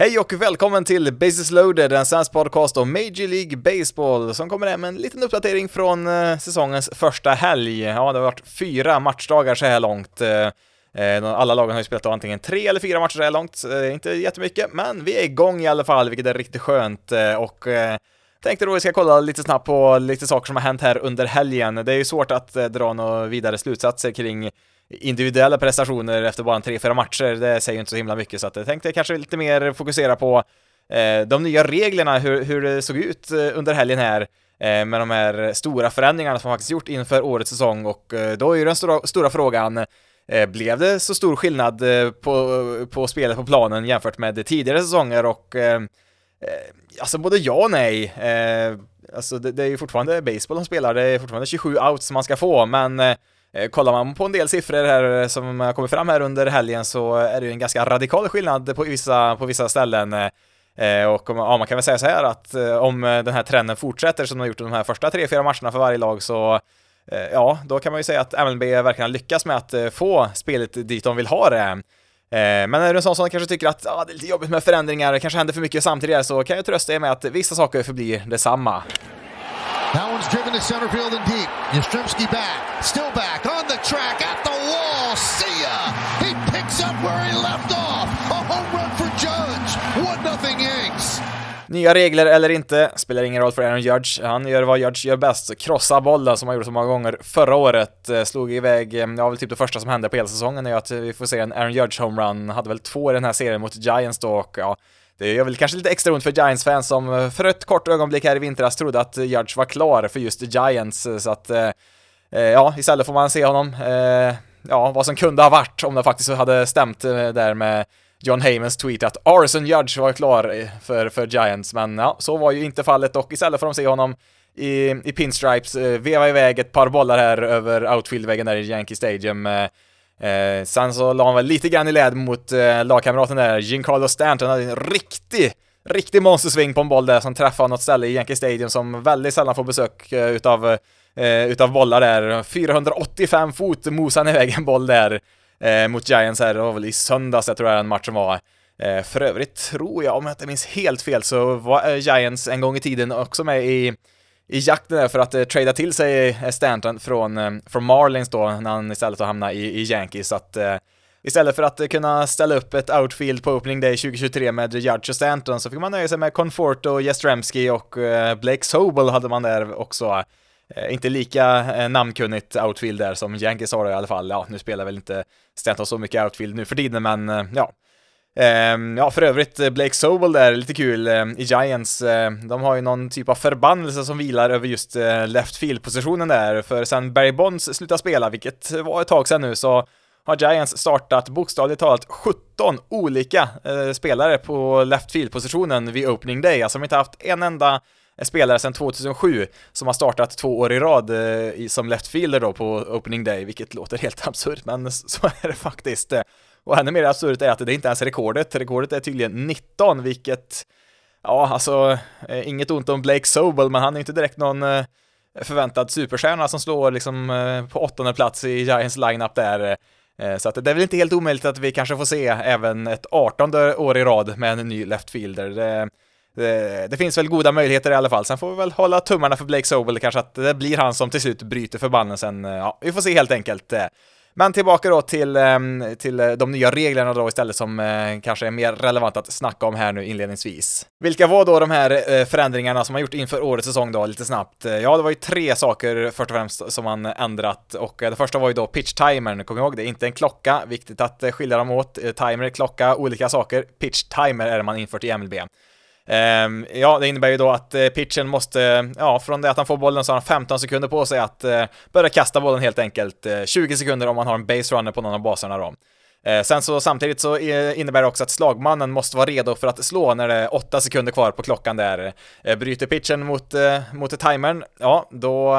Hej och välkommen till Bases loaded, en svensk podcast om Major League Baseball som kommer hem med en liten uppdatering från eh, säsongens första helg. Ja, det har varit fyra matchdagar så här långt. Eh, eh, alla lagen har ju spelat antingen tre eller fyra matcher så här långt, inte jättemycket, men vi är igång i alla fall, vilket är riktigt skönt och Tänkte då vi ska kolla lite snabbt på lite saker som har hänt här under helgen. Det är ju svårt att dra några vidare slutsatser kring individuella prestationer efter bara tre, fyra matcher, det säger ju inte så himla mycket, så att jag tänkte kanske lite mer fokusera på eh, de nya reglerna, hur, hur det såg ut eh, under helgen här, eh, med de här stora förändringarna som man faktiskt gjort inför årets säsong, och eh, då är ju den stora, stora frågan, eh, blev det så stor skillnad eh, på, på spelet på planen jämfört med tidigare säsonger och eh, eh, alltså både ja och nej. alltså det, det, är ju fortfarande baseball de spelar, det är fortfarande 27 outs man ska få, men Eh, Eh, kollar man på en del siffror här eh, som har kommit fram här under helgen så är det ju en ganska radikal skillnad på vissa, på vissa ställen. Eh, och ja, man kan väl säga så här att om den här trenden fortsätter som de har gjort de här första tre, fyra matcherna för varje lag så ja, då kan man ju säga att MLB verkligen har lyckats med att få spelet dit de vill ha det. Men är du en sån som kanske tycker att ah, det är lite jobbigt med förändringar, det kanske händer för mycket samtidigt så kan jag trösta er med att vissa saker förblir detsamma. That one's driven to center field and deep. Yastrzemski back, still back, on the track, at the wall. See ya! He picks up where he left off. A home run for Judge. One nothing Yanks. Nya regler eller inte, spelar ingen roll för Aaron Judge. Han gör vad Judge gör bäst, krossa bollen som han gjorde så många gånger förra året. Eh, slog iväg, eh, ja väl typ det första som hände på hela säsongen är att eh, vi får se en Aaron Judge homerun. Hade väl två i den här serien mot Giants då och ja, det gör väl kanske lite extra ont för Giants-fans som eh, för ett kort ögonblick här i vintras trodde att Judge var klar för just Giants, eh, så att eh, eh, ja, istället får man se honom, ja, vad som kunde ha varit om det faktiskt hade stämt där med John Haymans tweet att Arson Judge var klar för, för Giants, men ja, så var ju inte fallet och istället får de se honom i, i pinstripes veva iväg ett par bollar här över outfieldväggen där i Yankee Stadium Eh, sen så la han väl lite grann i led mot eh, lagkamraten där, Giancarlo Stanton hade en riktig, riktig monstersving på en boll där som träffade något ställe i Yankee Stadium som väldigt sällan får besök eh, utav, eh, utav bollar där. 485 fot mosade han iväg en boll där eh, mot Giants här, det var väl i söndags jag tror jag den matchen var. Eh, för övrigt tror jag, om jag inte minns helt fel, så var eh, Giants en gång i tiden också med i i jakten där för att eh, trada till sig eh, Stanton från, eh, från Marlins då, när han istället har hamnat i, i Yankees, så att eh, istället för att eh, kunna ställa upp ett outfield på opening day 2023 med Judge och Stanton så fick man nöja sig med Conforto, Jastrzemski och eh, Blake Sobel hade man där också. Eh, inte lika eh, namnkunnigt outfield där som Yankees har i alla fall. Ja, nu spelar väl inte Stanton så mycket outfield nu för tiden, men ja, Ehm, ja, för övrigt, eh, Blake Sobel där, lite kul, eh, i Giants, eh, de har ju någon typ av förbannelse som vilar över just uh, left field-positionen där, för sen Barry Bonds slutade spela, vilket var ett tag sedan nu, så har Giants startat bokstavligt talat 17 olika spelare på left field-positionen vid opening day, alltså de har inte haft en enda spelare sedan 2007 som har startat två år i rad som left fielder då på opening day, vilket låter helt absurt, men så är det faktiskt. Och ännu mer absurt är att det inte ens är rekordet. Rekordet är tydligen 19, vilket, ja, alltså, eh, inget ont om Blake Sobel, men han är inte direkt någon eh, förväntad superstjärna som slår liksom eh, på åttonde plats i Giants lineup där. Så att det är väl inte helt omöjligt att vi kanske får se även ett 18 år i rad med en ny left fielder. Det, det, det, finns väl goda möjligheter i alla fall. Sen får vi väl hålla tummarna för Blake Sobel, kanske att det blir han som till slut bryter förbannelsen. Ja, vi får se helt enkelt. Men tillbaka då till, ehm, till eh, de nya reglerna då istället som eh, kanske är mer relevant att snacka om här nu inledningsvis. Vilka var då de här eh, förändringarna som man gjort inför årets säsong då, lite snabbt? Ja, det var ju tre saker först och främst som man ändrat och det första var ju då pitch-timern, kom ihåg det, inte en klocka, viktigt att skilja dem åt. Timer, klocka, olika saker. Pitch-timer är det man infört i MLB. Ehm, ja, det innebär ju då att eh, pitchen måste, eh, ja, från det att han får bollen så har han 15 sekunder på sig att eh, börja kasta bollen helt enkelt. Eh, 20 sekunder om man har en base runner på någon av baserna då. Sen så samtidigt så innebär det också att slagmannen måste vara redo för att slå när det är 8 sekunder kvar på klockan där. Bryter pitchen mot, mot timern, ja, då,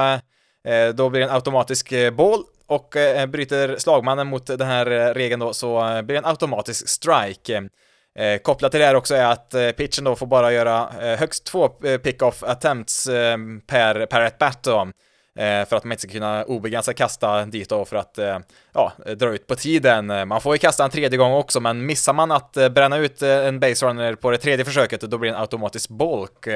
då blir det en automatisk boll och bryter slagmannen mot den här regeln då så blir det en automatisk strike. Eh, kopplat till det här också är att eh, pitchen då får bara göra eh, högst två eh, pick-off attempts eh, per, per ett bat då. Eh, för att man inte ska kunna obegränsat kasta dit då för att eh, ja, dra ut på tiden. Eh, man får ju kasta en tredje gång också, men missar man att bränna ut en base runner på det tredje försöket, då blir det en automatisk bulk.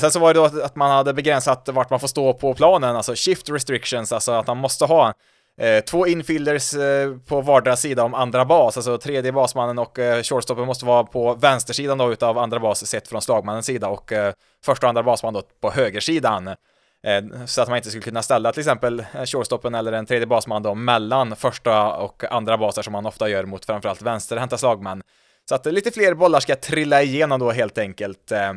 Sen så var det då att man hade begränsat vart man får stå på planen, alltså shift restrictions, alltså att man måste ha Eh, två infielders eh, på vardera sida om andra bas, alltså tredje basmannen och eh, måste vara på vänstersidan då utav andra bas sett från slagmannens sida och eh, första och andra basman då på högersidan. Eh, så att man inte skulle kunna ställa till exempel eh, shortstoppen eller en tredje basman då mellan första och andra baser som man ofta gör mot framförallt vänsterhänta slagmän. Så att lite fler bollar ska trilla igenom då helt enkelt. Eh,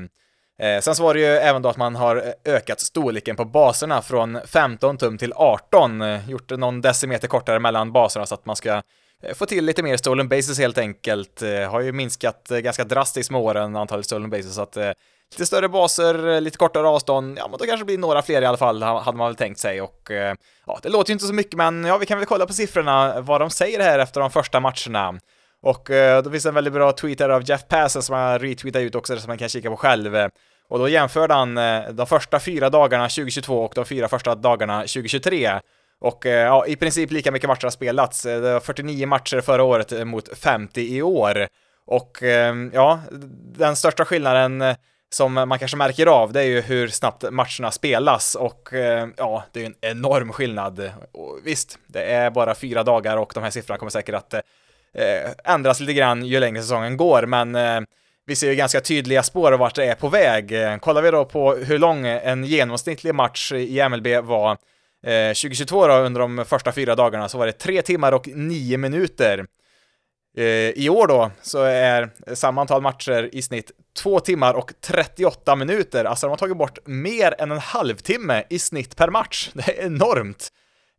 Eh, sen så var det ju även då att man har eh, ökat storleken på baserna från 15 tum till 18, eh, gjort någon decimeter kortare mellan baserna så att man ska eh, få till lite mer stolen bases helt enkelt. Eh, har ju minskat eh, ganska drastiskt med åren antalet stolen bases så att eh, lite större baser, lite kortare avstånd, ja men då kanske det blir några fler i alla fall, hade man väl tänkt sig och ja, det låter ju inte så mycket men ja, vi kan väl kolla på siffrorna, vad de säger här efter de första matcherna. Och då finns det en väldigt bra tweet här av Jeff Passen som han retweetar ut också, som man kan kika på själv. Och då jämförde han eh, de första fyra dagarna 2022 och de fyra första dagarna 2023. Och eh, ja, i princip lika mycket matcher har spelats. Eh, det var 49 matcher förra året mot 50 i år. Och ja, den största skillnaden som man kanske märker av, det är ju hur snabbt matcherna spelas och ja, det är ju en enorm skillnad. Och visst, det är bara fyra dagar och de här siffrorna kommer säkert att eh, ändras lite grann ju längre säsongen går, men eh, vi ser ju ganska tydliga spår av vart det är på väg. Eh, kollar vi då på hur lång en genomsnittlig match i MLB var eh, 2022 då, under de första fyra dagarna, så var det tre timmar och nio minuter. Eh, I år då så är samma antal matcher i snitt två timmar och 38 minuter. Alltså de har tagit bort mer än en halvtimme i snitt per match. Det är enormt.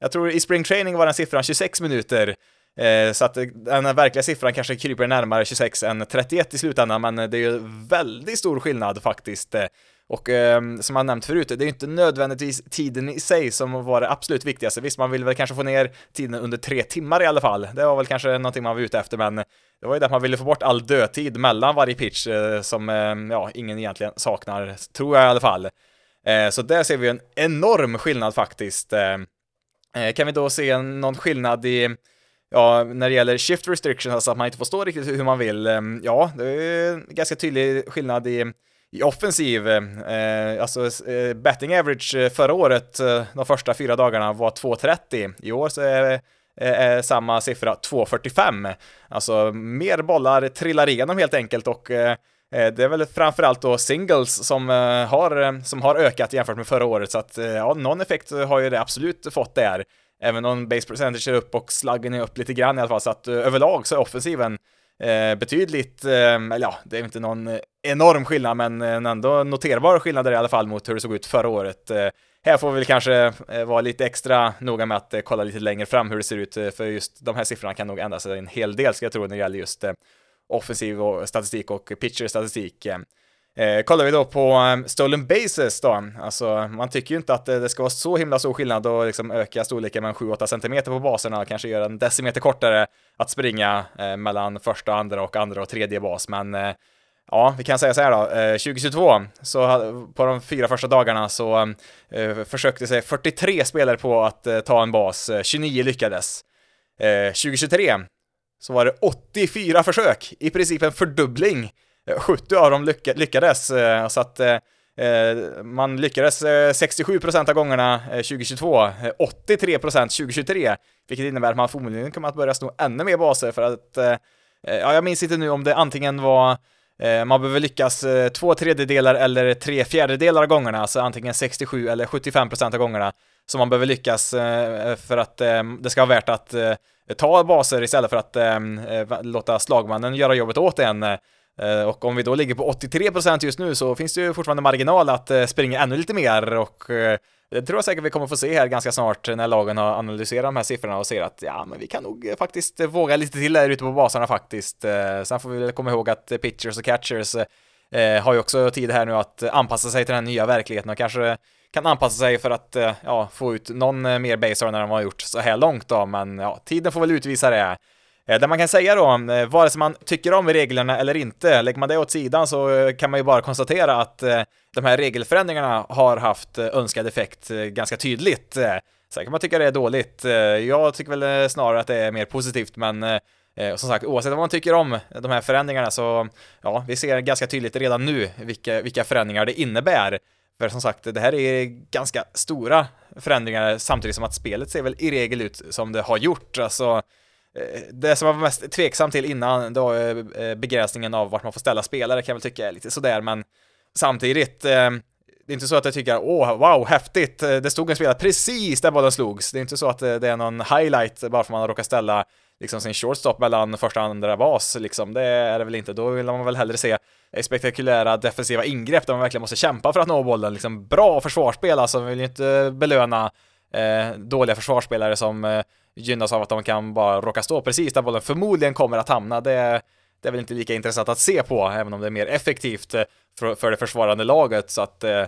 Jag tror i spring training var den siffran 26 minuter. Eh, så att den verkliga siffran kanske kryper närmare 26 än 31 i slutändan, men det är ju väldigt stor skillnad faktiskt. Eh, och eh, som jag nämnt förut, det är ju inte nödvändigtvis tiden i sig som var det absolut viktigaste. Visst, man vill väl kanske få ner tiden under tre timmar i alla fall. Det var väl kanske någonting man var ute efter, men det var ju det att man ville få bort all dödtid mellan varje pitch eh, som, eh, ja, ingen egentligen saknar, tror jag i alla fall. Eh, så där ser vi en enorm skillnad faktiskt. Eh, eh, kan vi då se någon skillnad i Ja, när det gäller shift restrictions, alltså att man inte får stå riktigt hur man vill, ehm, ja, det är ganska tydlig skillnad i, i offensiv. Eh, alltså eh, betting average eh, förra året, eh, de första fyra dagarna, var 2.30. I år så är, eh, är samma siffra 2.45. Alltså mer bollar trillar igenom helt enkelt och eh, eh det är väl framförallt då singles som har, som har ökat jämfört med förra året, så att ja, någon effekt har ju det absolut fått där. Även om base percentage är upp och slaggen är upp lite grann i alla fall, så att uh, överlag så är offensiven uh, betydligt, uh, eller ja, det är inte någon enorm skillnad, men en ändå noterbar skillnad i alla fall mot hur det såg ut förra året. här får vi väl kanske vara lite extra noga med att kolla lite längre fram hur det ser ut, för just de här siffrorna kan nog ändra sig en hel del, ska jag tro, när det gäller just offensiv statistik och pitcher-statistik. Eh, kollar vi då på um, stolen bases då, alltså man tycker ju inte att det, det ska vara så himla stor skillnad att liksom öka storleken med 7-8 cm på baserna, kanske göra en decimeter kortare att springa eh, mellan första, andra och andra och tredje bas, men eh, Ja, vi kan säga så här då, eh, 2022, så på de fyra första dagarna så eh, försökte sig 43 spelare på att ta en bas, 29 lyckades. 2023 så var det 84 försök, i princip en fördubbling Eh, 70 av dem lyckades, eh, så att eh, man lyckades 67% av gångerna 2022, 83% 2023, vilket innebär att man förmodligen kommer att börja sno ännu mer baser för att, ja, jag minns inte nu om det antingen var man behöver lyckas två tredjedelar eller tre fjärdedelar av gångerna, alltså antingen 67 eller 75% av gångerna som man behöver lyckas för att det ska vara värt att ta baser istället för att låta slagmannen göra jobbet åt en. Eh, och om vi då ligger på 83% just nu så finns det ju fortfarande marginal att eh, springa ännu lite mer och eh, det tror jag säkert vi kommer få se här ganska snart när lagen har analyserat de här siffrorna och ser att ja, men vi kan nog faktiskt våga lite till där ute på basarna faktiskt. Sen får vi väl komma ihåg att pitchers och catchers har ju också tid här nu att anpassa sig till den nya verkligheten och kanske kan anpassa sig för att ja, få ut någon mer baser än de har gjort så här långt då, men ja, tiden får väl utvisa det. Eh, där det man kan säga då, eh, vare sig man tycker om reglerna eller inte, lägger man det åt sidan så eh, kan man ju bara konstatera att de här regelförändringarna har haft önskad effekt ganska tydligt. Sen kan man tycka det är dåligt. Jag tycker väl snarare att det är mer positivt, men som sagt, oavsett vad man tycker om de här förändringarna så, ja, vi ser ganska tydligt redan nu vilka, vilka förändringar det innebär. För som sagt, det här är ganska stora förändringar samtidigt som att spelet ser väl i regel ut som det har gjort. Alltså, Eh, det som jag var mest tveksam till innan, det var eh, begränsningen av vart man får ställa spelare kan jag väl tycka är lite sådär, men samtidigt, eh, det är inte så att jag tycker åh, wow, häftigt, det stod en spelare precis där bollen slogs. Det är inte så att det är någon highlight bara för att man har råkat ställa liksom sin shortstop mellan första och andra bas, liksom. Det är det väl inte. Då vill man väl hellre se spektakulära defensiva ingrepp där man verkligen måste kämpa för att nå bollen. Liksom bra försvarsspel, alltså, man vill ju inte belöna eh, dåliga försvarsspelare som eh, gynnas av att de kan bara råka stå precis där bollen förmodligen kommer att hamna. Det, det är väl inte lika intressant att se på, även om det är mer effektivt eh, för, för det försvarande laget. Så att, eh,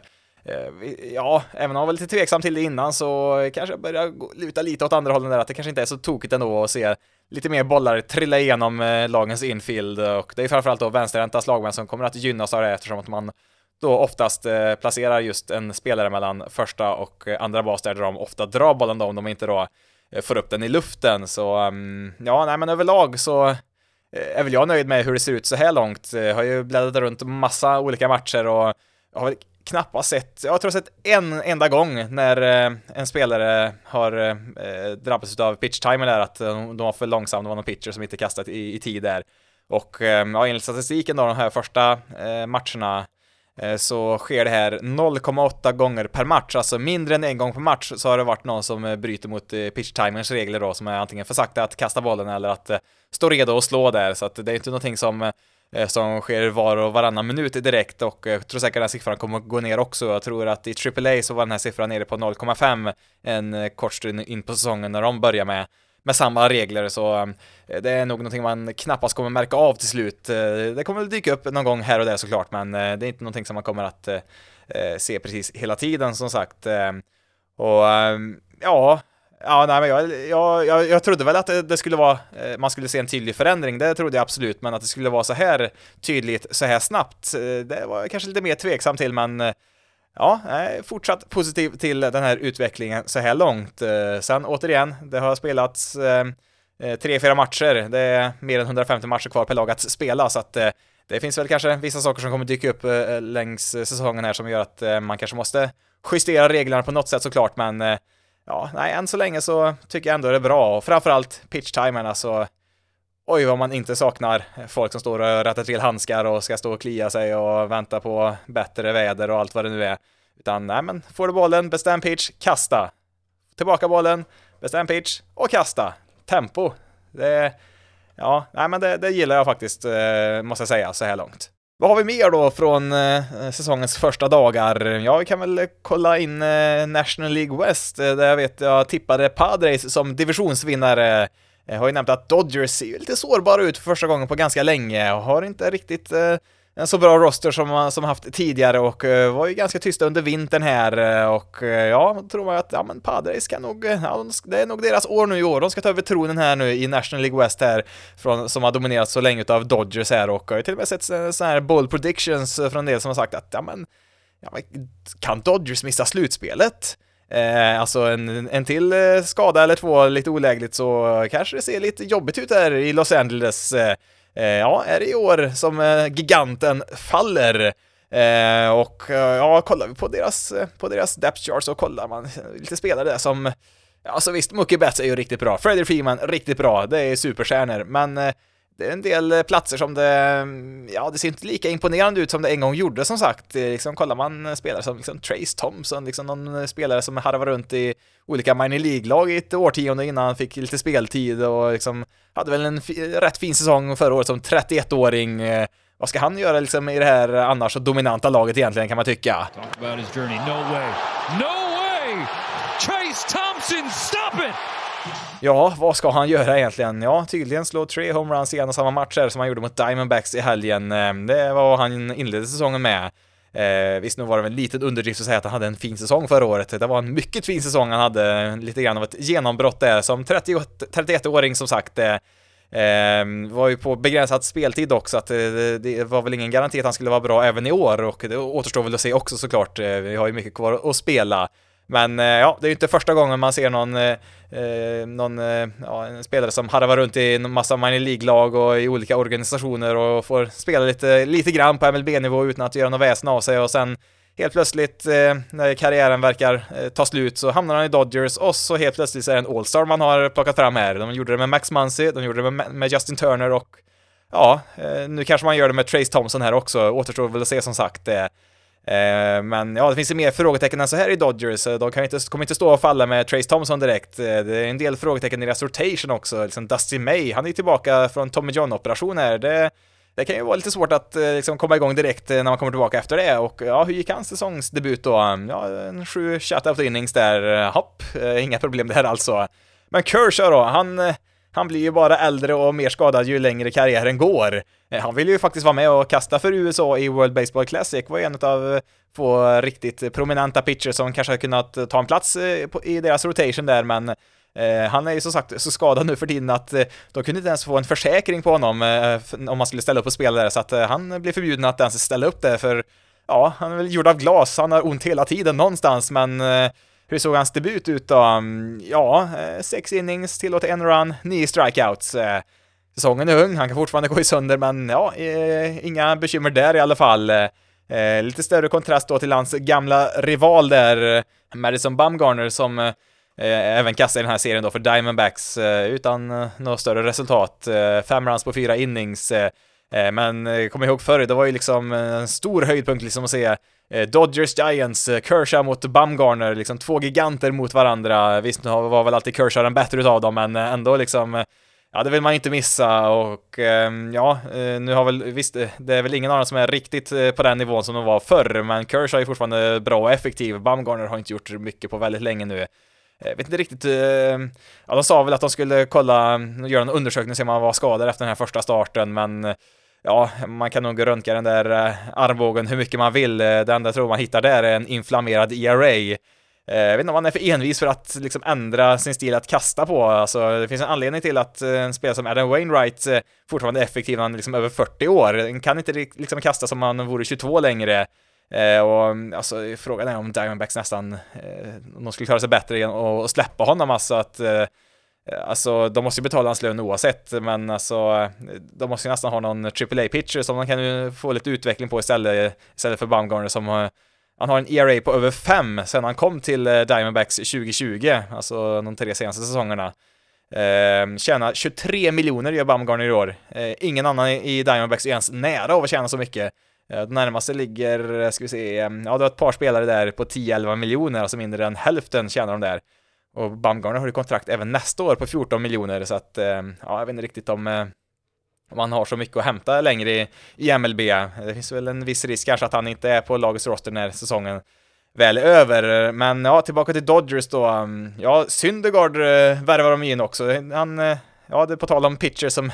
eh ja, även om jag var lite tveksam till det innan så kanske jag börjar luta lite åt andra hållet där, att det kanske inte är så tokigt ändå att se lite mer bollar trilla igenom eh, lagens infield och det är framförallt då vänsterhänta slagmän som kommer att gynnas av det eftersom att man då oftast placerar just en spelare mellan första och andra bas där de ofta drar bollen då om de inte då Eh, får upp den i luften. Så um, ja, nej men överlag så eh, är väl jag nöjd med hur det ser ut så här långt. Eh, jag har ju bläddrat runt massa olika matcher och jag har väl knappast sett, jag tror jag sett en enda gång när en spelare har drabbats av pitch timer där, att de var för långsamma, det var någon pitcher som inte kastat i, i tid där. Och ehm, ja, enligt statistiken då, de här första matcherna Eh, så sker det här 0,8 gånger per match, alltså mindre än en gång per match så har det varit någon som eh, bryter mot eh, pitch timers regler då, som är antingen för sakta att kasta bollen eller att eh, stå redo och slå där, så att det är inte någonting som som sker var och varannan minut direkt och jag tror säkert den här siffran kommer att gå ner också. Jag tror att i AAA så var den här siffran nere på 0,5 en kort stund in på säsongen när de börjar med med samma regler så eh, det är nog någonting man knappast kommer märka av till slut. Eh, det kommer väl dyka upp någon gång här och där såklart, men eh, det är inte någonting som man kommer att se precis hela tiden som sagt. Och ehm, ja, Ja, nej, men jag, jag, jag, jag trodde väl att det, skulle vara, man skulle se en tydlig förändring, det trodde jag absolut, men att det skulle vara så här tydligt, så här snabbt, det var jag kanske lite mer tveksam till, men ja, fortsatt positiv till den här utvecklingen så här långt. Eh, sen återigen, det har spelats eh, eh, tre, fyra matcher. Det är mer än 150 matcher kvar per lag att spela, så att det finns väl kanske vissa saker som kommer dyka upp längs säsongen här som gör att man kanske måste justera reglerna på något sätt såklart, men ja, nej, än så länge så tycker jag ändå det är bra och framförallt pitch-timern, alltså oj vad man inte saknar folk som står och rättar till handskar och ska stå och klia sig och vänta på bättre väder och allt vad det nu är. Utan nej men, får du bollen, bestäm pitch, kasta. Tillbaka bollen, bestäm pitch och kasta. Tempo. Det, ja, nej men det, det gillar jag faktiskt, eh, måste jag säga, så här långt. Vad har vi mer då från eh, säsongens första dagar? Ja, vi kan väl kolla in eh, National League West, där jag vet jag tippade Padres som divisionsvinnare jag har ju nämnt att Dodgers ser ju lite sårbara ut för första gången på ganska länge och har inte riktigt eh, en så bra roster som man som haft tidigare och eh, var ju ganska tysta under vintern här och ja, ja, tror man att ja men Padres kan nog, ja, det är nog deras år nu i år, de ska ta över tronen här nu i National League West här från, som har dominerats så länge av Dodgers här och jag har till och med sett sådana här bold predictions från en del som har sagt att ja men, ja men kan Dodgers missa slutspelet? Eh, alltså en, en till eh, skada eller två lite olägligt så kanske det ser lite jobbigt ut här i Los Angeles. Eh, eh ja, är det i år som eh, giganten faller? Eh, och ja, kollar vi på deras, på deras depth chart så kollar man lite spelare där som Alltså visst, Mookie Betts är ju riktigt bra, Freddie Freeman riktigt bra, det är superstjärnor, men det är en del eh, platser som det, mm, ja, det ser inte lika imponerande ut som det en gång gjorde som sagt. Liksom, kollar man eh, spelare som liksom Trace Thompson, liksom någon eh, spelare som harvar runt i olika minor League-lag i ett årtionde innan han fick lite speltid och liksom hade väl en rätt fin säsong förra året som 31-åring. Vad ska han göra liksom i det här annars så dominanta laget egentligen kan man tycka? No way. No way! Trace Thompson, stop it! Ja, vad ska han göra egentligen? Ja, tydligen slå tre homeruns i en och samma matcher som han gjorde mot Diamondbacks i helgen. Eh, det var vad han inledde säsongen med. Eh, visst, nu var det väl en liten underdrift att säga att han hade en fin säsong förra året. Det var en mycket fin säsong han hade, lite grann av ett genombrott där som 31-åring som sagt. Eh, Eh, var ju på begränsad speltid också, att eh, det, var väl ingen garanti att han skulle vara bra även i år och det återstår väl att se också såklart. Eh, vi har ju mycket kvar att spela. Men eh, ja, det är ju inte första gången man ser någon, eh, eh någon eh, ja, en spelare som harvar runt i en massa minor League-lag och i olika organisationer och får spela lite, lite grann på MLB-nivå utan att göra något väsen av sig och sen helt plötsligt eh, när karriären verkar eh, ta slut så hamnar han i Dodgers och så helt plötsligt så är det en All-Star man har plockat fram här. De gjorde det med Max Muncy, de gjorde det med, med Justin Turner och ja, eh, nu kanske man gör det med Trace Thompson här också, återstår väl att se som sagt. Eh, men ja, det finns ju mer frågetecken än så här i Dodgers. De kan inte, kommer inte stå och falla med Trace Thompson direkt. Eh, det är en del frågetecken i deras rotation också. Liksom Dusty May, han är tillbaka från Tommy John-operation här. Det, det kan ju vara lite svårt att eh, liksom, komma igång direkt när man kommer tillbaka efter det. Och ja, hur gick hans säsongsdebut då? Ja, en sju shutout innings där. Hopp, inga problem där alltså. Men Kershaw då, han han blir ju bara äldre och mer skadad ju längre karriären går. Eh, han vill ju faktiskt vara med och kasta för USA i World Baseball Classic, var en av eh, få riktigt prominenta pitchers som kanske hade kunnat eh, ta en plats i deras rotation där, men han är ju som sagt så skadad nu för tiden att de kunde inte ens få en försäkring på honom om man skulle ställa upp och spela där, så att han blev förbjuden att ens ställa upp där, för ja, han är väl gjord av glas, han har ont hela tiden någonstans, men hur såg hans debut ut då? Mm, ja, eh, sex innings, tillåt en run, nio strikeouts. Eh, säsongen är ung, han kan fortfarande gå i sönder, men ja, eh, inga bekymmer där i alla fall. Lite större kontrast då till hans gamla rival där, Madison Bumgarner, som även kastade i den här serien då för Diamondbacks utan något större resultat. Fem runs på fyra innings. Men kom ihåg förr, det var ju liksom en stor höjdpunkt liksom att se Eh, Dodgers Giants, eh, Kershaw mot Bumgarner, liksom två giganter mot varandra. Visst, nu var väl alltid Kershaw den bättre utav dem, men eh, ändå liksom Ja, det vill man inte missa och ehm, ja, nu har väl, visst, det är väl ingen annan som är riktigt på den nivån som de var förr, men Kershaw är fortfarande bra och effektiv. Bumgarner har inte gjort mycket på väldigt länge nu. Jag vet inte riktigt, ehm, ja de sa väl att de skulle kolla, göra en undersökning och se om han var skadad efter den här första starten, men ja, man kan nog röntga den där eh, armbågen hur mycket man vill. Eh, det enda jag tror man hittar där är en inflammerad ERA. Eh, jag vet inte om han är för envis för att liksom ändra sin stil att kasta på. Alltså, det finns en anledning till att en spelare som Adam Wainwright fortfarande är effektiv när han är liksom över 40 år. Han kan inte liksom kasta som om han vore 22 längre. och alltså, frågan är om Diamondbacks nästan, om de skulle klara sig bättre igen och släppa honom alltså att Eh, alltså, de måste ju betala hans lön oavsett, men alltså, de måste ju nästan ha någon AAA-pitcher som de kan få lite utveckling på istället, istället för Baumgartner som har han har en ERA på över 5 sedan han kom till eh, Diamondbacks 2020, alltså de tre senaste säsongerna. Eh, tjänar 23 miljoner gör Baumgartner i år. Eh, ingen annan i Diamondbacks är ens nära av att tjäna så mycket. Eh, det närmaste ligger, eh, ska vi se, ja det var ett par spelare där på 10-11 miljoner, alltså mindre än hälften tjänar de där. Och Bumgarner har ju kontrakt även nästa år på 14 miljoner så att, eh, ja, jag vet inte riktigt om, eh, om han har så mycket att hämta längre i, i MLB. Det finns väl en viss risk kanske att han inte är på lagets roster när säsongen väl är över. Men ja, tillbaka till Dodgers då. Ja, Syndergaard eh, värvar de in också. Han, ja, det är på tal om pitcher som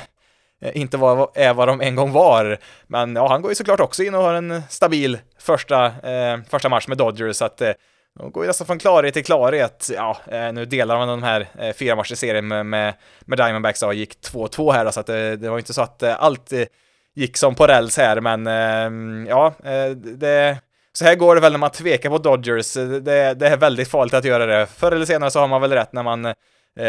inte var, är vad de en gång var. Men ja, han går ju såklart också in och har en stabil första, eh, första match med Dodgers, så att eh, de går ju nästan från klarhet till klarhet. Ja, eh, nu delar man de här eh, fyra matcher serien med, med, med Diamondbacks och gick 2-2 här, så att det, det var inte så att allt gick som på räls här, men ehm, ja, det, så här går det väl när man tvekar på Dodgers. Det, det, är väldigt farligt att göra det. Förr eller senare så har man väl rätt när man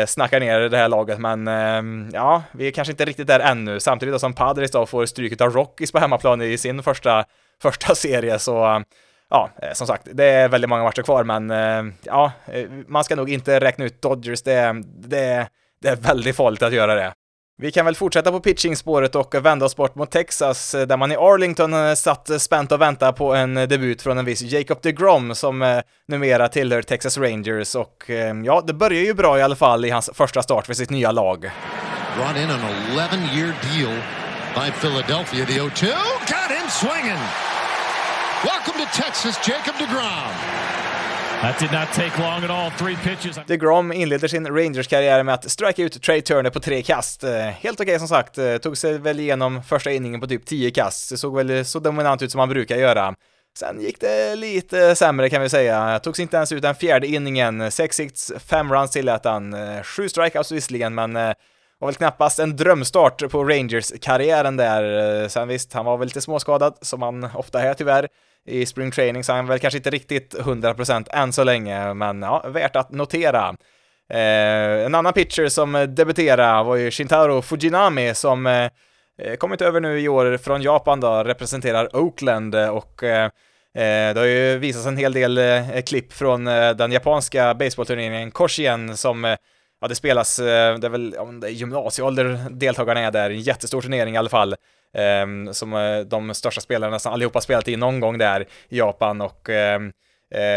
snackar ner det här laget, men ehm, ja, vi är kanske inte riktigt där ännu. Samtidigt som Padres då får stryket av Rockies på hemmaplan i sin första, första serie, så ja, eh, som sagt, det är väldigt många matcher kvar, men eh, ja, eh, man ska nog inte räkna ut Dodgers. Det, det, det är väldigt farligt att göra det. Vi kan väl fortsätta på pitchingspåret och vända oss bort mot Texas, där man i Arlington satt spänt och väntade på en debut från en viss Jacob DeGrom som numera tillhör Texas Rangers och ja, det börjar ju bra i alla fall i hans första start för sitt nya lag. Brought in an 11 year deal by Philadelphia, the 0-2, got him swinging! Welcome to Texas, Jacob DeGrom. That did not take long at all. Three pitches. DeGrom inleder sin Rangers-karriär med att strika ut Trey Turner på tre kast. Eh, helt okej okay, som sagt, eh, tog sig väl igenom första inningen på typ 10 kast. Det såg väl så dominant ut som man brukar göra. Sen gick det lite sämre kan vi säga. Tog sig inte ens ut den fjärde inningen. Sex hits, fem runs tillät han. Eh, sju strikeouts visserligen, men var väl knappast en drömstart på Rangers-karriären där. Sen visst, han var väl lite småskadad, som han ofta är tyvärr, i spring training, så han är väl kanske inte riktigt 100% än så länge, men ja, värt att notera. Eh, en annan pitcher som debuterade var ju Shintaro Fujinami som eh, kommit över nu i år från Japan då, representerar Oakland och eh, eh det har ju visats en hel del eh, klipp från eh, den japanska baseballturneringen Koshien som eh, ja, det spelas, eh, det är väl ja, det är gymnasieålder deltagarna är där, en jättestor turnering i alla fall. Um, som eh, de största spelarna nästan allihopa spelat i någon gång där i Japan och um,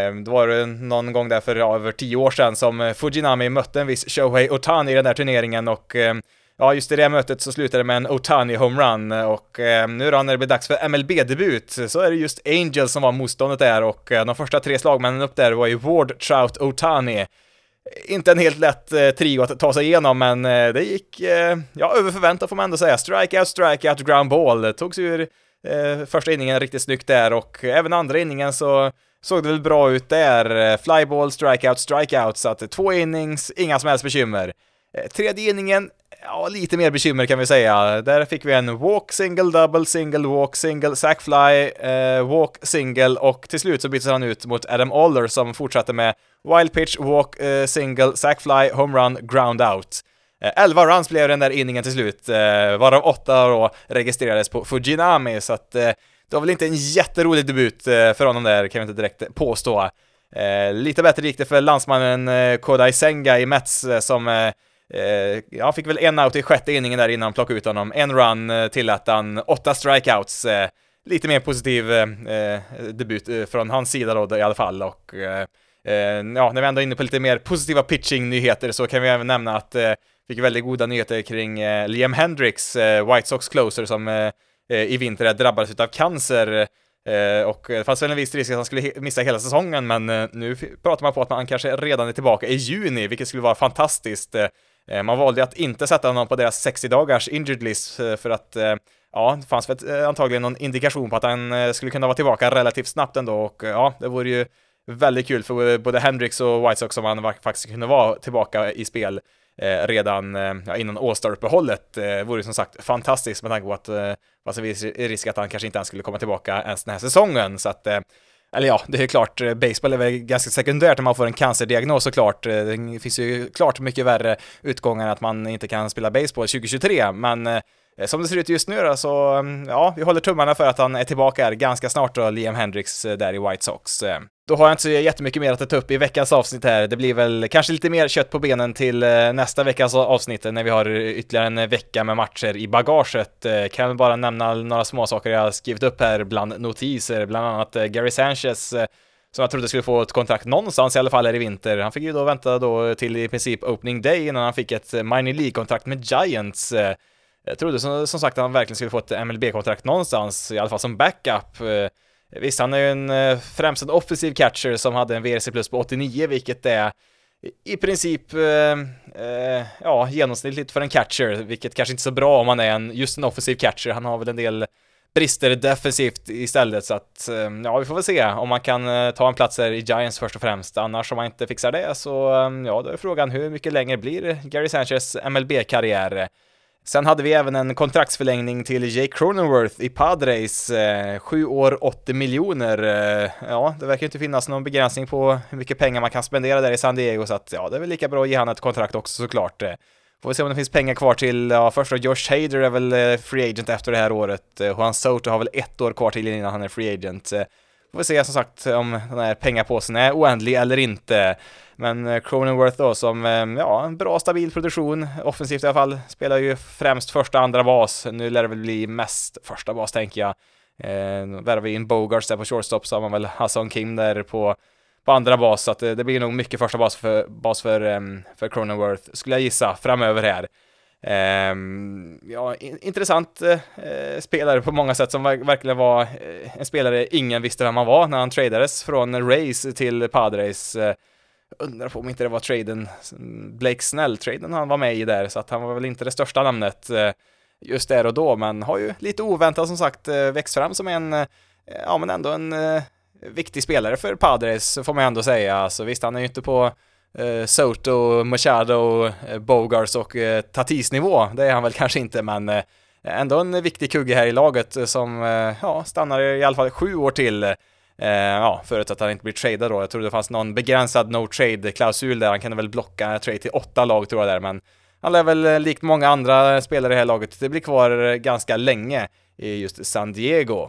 um, då var det någon gång där för ja, över tio år sedan som Fujinami mötte en viss Shohei Otani i den där turneringen och ehm, Ja, just i det mötet så slutade det med en Otani homerun och eh, nu då när det blir dags för MLB-debut så är det just Angels som var motståndet där och eh, de första tre slagmännen upp där var ju Ward, Trout, Otani. Inte en helt lätt eh, trio att ta sig igenom, men eh, det gick, eh, ja, över förväntan får man ändå säga. Strikeout, strikeout, ground ball. Togs ur eh, första inningen riktigt snyggt där och även andra inningen så såg det väl bra ut där. Flyball, strikeout, strikeout, så att två innings, inga som helst bekymmer. Eh, tredje inningen, ja, lite mer bekymmer kan vi säga. Där fick vi en walk, single, double, single, walk, single, sack fly, eh, walk, single och till slut så byttes han ut mot Adam Aller som fortsatte med wild pitch, walk, eh, single, sack fly, home run, ground out. Eh, 11 runs blev den där inningen till slut, eh, varav 8 då registrerades på Fujinami, så att eh, det var väl inte en jätterolig debut eh, för honom där, kan vi inte direkt påstå. Eh, lite bättre gick det för landsmannen eh, Kodai Senga i Mets eh, som eh, eh, jag fick väl en out i sjätte inningen där innan de plockade ut honom. En run eh, tillät han, åtta strikeouts. Eh, lite mer positiv eh, eh, debut eh, från hans sida då i alla fall och eh, eh, ja, när vi ändå är inne på lite mer positiva pitching-nyheter så kan vi även nämna att eh, fick väldigt goda nyheter kring eh, Liam Hendricks, eh, White Sox closer som i vinter drabbades av cancer och det fanns väl en viss risk att han skulle missa hela säsongen, men nu pratar man på att han kanske redan är tillbaka i juni, vilket skulle vara fantastiskt. Eh, man valde att inte sätta honom på deras 60 dagars injured list eh, för att eh, ja, det fanns väl antagligen någon indikation på att han skulle kunna vara tillbaka relativt snabbt ändå och ja, det vore ju väldigt kul för både Hendrix och White Sox om han faktiskt kunde vara tillbaka i spel redan ja, innan All-Star-uppehållet. Eh, vore som sagt fantastiskt med tanke på att eh, det fanns risk att han kanske inte ens skulle komma tillbaka ens den här säsongen. Så att eller ja, det är klart, eh, baseball är väl ganska sekundärt när man får en cancerdiagnos såklart. Eh, det finns ju klart mycket värre utgångar att man inte kan spela baseball 2023, men eh, Eh, som det ser ut just nu då, så mm, ja, vi håller tummarna för att han är tillbaka ganska snart då, Liam Hendricks eh, där i White Sox. Eh, då har jag inte så jättemycket mer att ta upp i veckans avsnitt här. Det blir väl kanske lite mer kött på benen till nästa veckas avsnitt när vi har ytterligare en vecka med matcher i bagaget. Kan väl bara nämna några små saker jag har skrivit upp här bland notiser, bland annat Gary Sanchez som jag trodde skulle få ett kontrakt någonstans i alla fall här i vinter. Han fick ju då vänta då till i princip opening day innan han fick ett minor League-kontrakt med Giants. Jag trodde som, som sagt att han verkligen skulle få ett MLB-kontrakt någonstans, i alla fall som backup. Eh, visst, han är ju en eh, främst en offensiv catcher som hade en VRC plus på 89, vilket är i princip eh, eh, ja, genomsnittligt för en catcher, vilket kanske inte är så bra om man är en, just en offensiv catcher. Han har väl en del brister defensivt istället, så att eh, ja, vi får väl se om man kan eh, ta en plats här i Giants först och främst. Annars om man inte fixar det så, eh, ja, då är frågan hur mycket längre blir Gary Sanchez MLB-karriär? Sen hade vi även en kontraktsförlängning till Jake Cronenworth i Padres, eh, 7 år 80 miljoner. Eh, ja, det verkar inte finnas någon begränsning på hur mycket pengar man kan spendera där i San Diego, så att ja, det är väl lika bra att ge han ett kontrakt också såklart. Eh, får vi se om det finns pengar kvar till, ja, först då Josh Hader är väl eh, free agent efter det här året. Eh, Juan Soto har väl ett år kvar till innan han är free agent. Eh, får vi se som sagt om den här pengapåsen är oändlig eller inte. Men eh, Cronenworth då som, eh, ja, en bra stabil produktion, offensivt i alla fall, spelar ju främst första, andra bas. Nu lär det väl bli mest första bas tänker jag. Eh, värvar vi in Bogarts där på shortstop så har man väl Hassan Kim där på, på andra bas, så att det, det blir nog mycket första bas för, bas för, um, för Cronenworth, skulle jag gissa, framöver här. Um, ja, in, intressant uh, spelare på många sätt som verkligen var uh, en spelare ingen visste vem han var när han tradades från Rays till Padres. Uh, undrar på om inte det var traden, Blake Snell-traden han var med i där, så att han var väl inte det största namnet eh, just där och då, men har ju lite oväntat som sagt eh, växt fram som en, eh, ja men ändå en viktig spelare för Padres, får man ändå säga. Så visst, han är ju inte på eh, Soto, Machado, Bogars och eh, Tatis nivå. Det är han väl kanske inte, men eh, ändå en viktig kugge här i laget som eh, ja, stannar i alla fall sju år till. Eh, ja, förut att han inte blir tradad då. Jag tror det fanns någon begränsad no trade-klausul där. Han kan väl blocka trade till åtta lag tror jag där, men han lär väl eh, likt många andra spelare i det här laget, det blir kvar eh, ganska länge i just San Diego.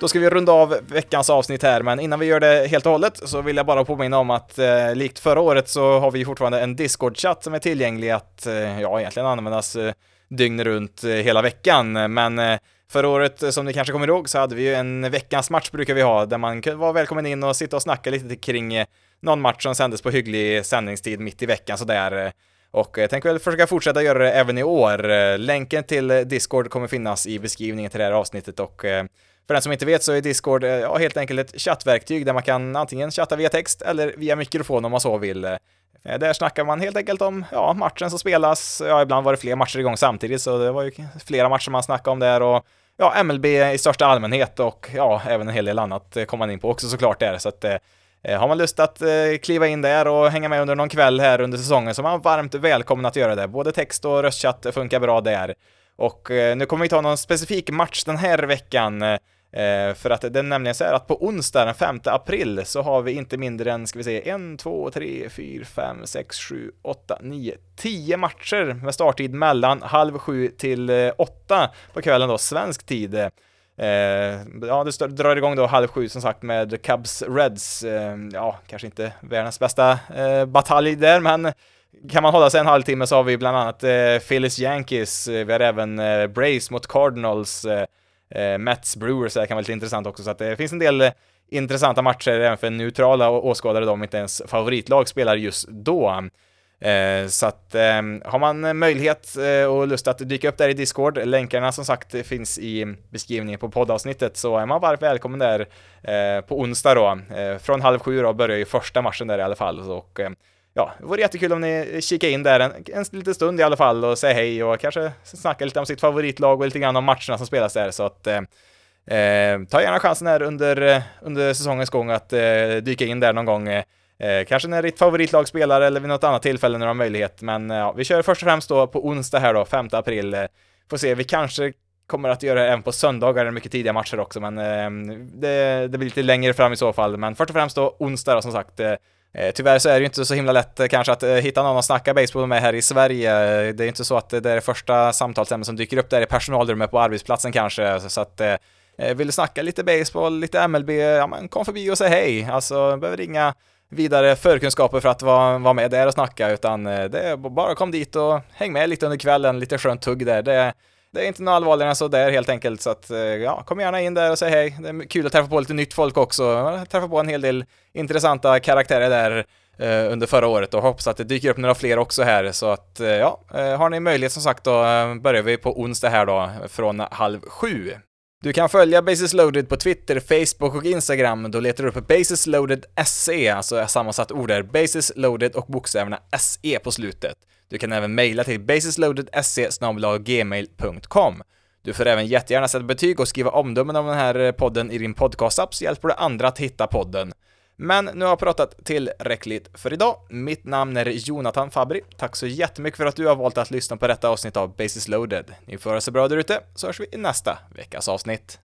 Då ska vi runda av veckans avsnitt här, men innan vi gör det helt och hållet så vill jag bara påminna om att eh, likt förra året så har vi fortfarande en Discord-chatt som är tillgänglig att, eh, ja, egentligen användas eh, dygnet runt eh, hela veckan, men eh, Förra året, eh, som ni kanske kommer ihåg, så hade vi ju en veckans match brukar vi ha, där man var välkommen in och sitta och snacka lite kring eh, någon match som sändes på hygglig sändningstid mitt i veckan sådär. Eh. Och jag tänker väl försöka fortsätta göra det även i år. Länken till Discord kommer finnas i beskrivningen till det här avsnittet och för den som inte vet så är Discord ja, helt enkelt ett chattverktyg där man kan antingen chatta via text eller via mikrofon om man så vill. Eh, där snackar man helt enkelt om ja, matchen som spelas. Ja, ibland var det fler matcher igång samtidigt, så det var ju flera matcher man snackade om där och ja, MLB i största allmänhet och ja, även en hel del annat eh, kom man in på också såklart där. Så att eh, eh, har man lust att eh, kliva in där och hänga med under någon kväll här under säsongen så är man varmt välkommen att göra det. Både text och röstchatt funkar bra där. Och eh, nu kommer vi ta någon specifik match den här veckan. Eh, för att det är nämligen så här att på onsdag den 5 april så har vi inte mindre än, ska vi se, 1, 2, 3, 4, 5, 6, 7, 8, 9, 10 matcher med starttid mellan halv sju till eh, åtta på kvällen då, svensk tid. Eh, ja, det drar igång då halv sju som sagt med Cubs Reds. Eh, ja, kanske inte världens bästa eh, batalj där, men kan man hålla sig en halvtimme så har vi bland annat eh, Phillies Yankees, eh, vi har även eh, Brace mot Cardinals, eh, eh, Mets Brewers det kan vara lite intressant också, så att det finns en del eh, intressanta matcher även för neutrala åskådare, de inte ens favoritlag spelar just då. Eh, så att eh, har man eh, möjlighet eh, och lust att dyka upp där i Discord, länkarna som sagt finns i beskrivningen på poddavsnittet, så är man varmt välkommen där eh, på onsdag då. Från halv sju då börjar ju första matchen där i alla fall. Och, ja, det vore jättekul om ni kikar in där en, en liten stund i alla fall och säger hej och kanske snackar lite om sitt favoritlag och lite grann om matcherna som spelas där. Så att eh, eh ta gärna chansen här under, eh, under säsongens gång att eh, dyka in där någon gång. Eh, kanske när ditt favoritlag spelar eller vid något annat tillfälle när du har möjlighet. Men eh, ja, vi kör först och främst då på onsdag här då, 5 april. får se, vi kanske kommer att göra det även på söndagar, mycket tidiga matcher också, men eh, det, det, blir lite längre fram i så fall. Men först och främst då onsdag då, som sagt, Eh, Eh, tyvärr så är det ju inte så himla lätt eh, kanske att eh, hitta någon att snacka baseball med här i Sverige. Det är ju inte så att det är det första samtalsämnet som dyker upp där i personalrummet på arbetsplatsen kanske. Så att vill du snacka lite baseball, lite MLB, ja men kom förbi och säg hej. Alltså, behöver inga vidare förkunskaper för att vara, vara med där och snacka, utan det är bara kom dit och häng med lite under kvällen, lite skönt tugg där. Det, det är inte något allvarligare än så där helt enkelt, så att eh, ja, kom gärna in där och säg hej. Det är kul att träffa på lite nytt folk också. Träffa på en hel del intressanta karaktärer där eh, under förra året och hoppas att det dyker upp några fler också här. Så att eh, ja, har ni möjlighet som sagt då börjar vi på onsdag här då från halv sju. Du kan följa Basis Loaded på Twitter, Facebook och Instagram. Då letar du upp Basis Loaded SE, alltså sammansatt ord där, Basis Loaded och bokstäverna SE på slutet. Du kan även mejla till basisloadedse gmail.com. Du får även jättegärna sätta betyg och skriva omdömen om den här eh, podden i din podcastapp så hjälper du andra att hitta podden. Men nu har jag pratat tillräckligt för idag. Mitt namn är Jonathan Fabri. Tack så jättemycket för att du har valt att lyssna på detta avsnitt av Basis loaded. Ni får ha så bra där ute, så hörs vi i nästa veckas avsnitt.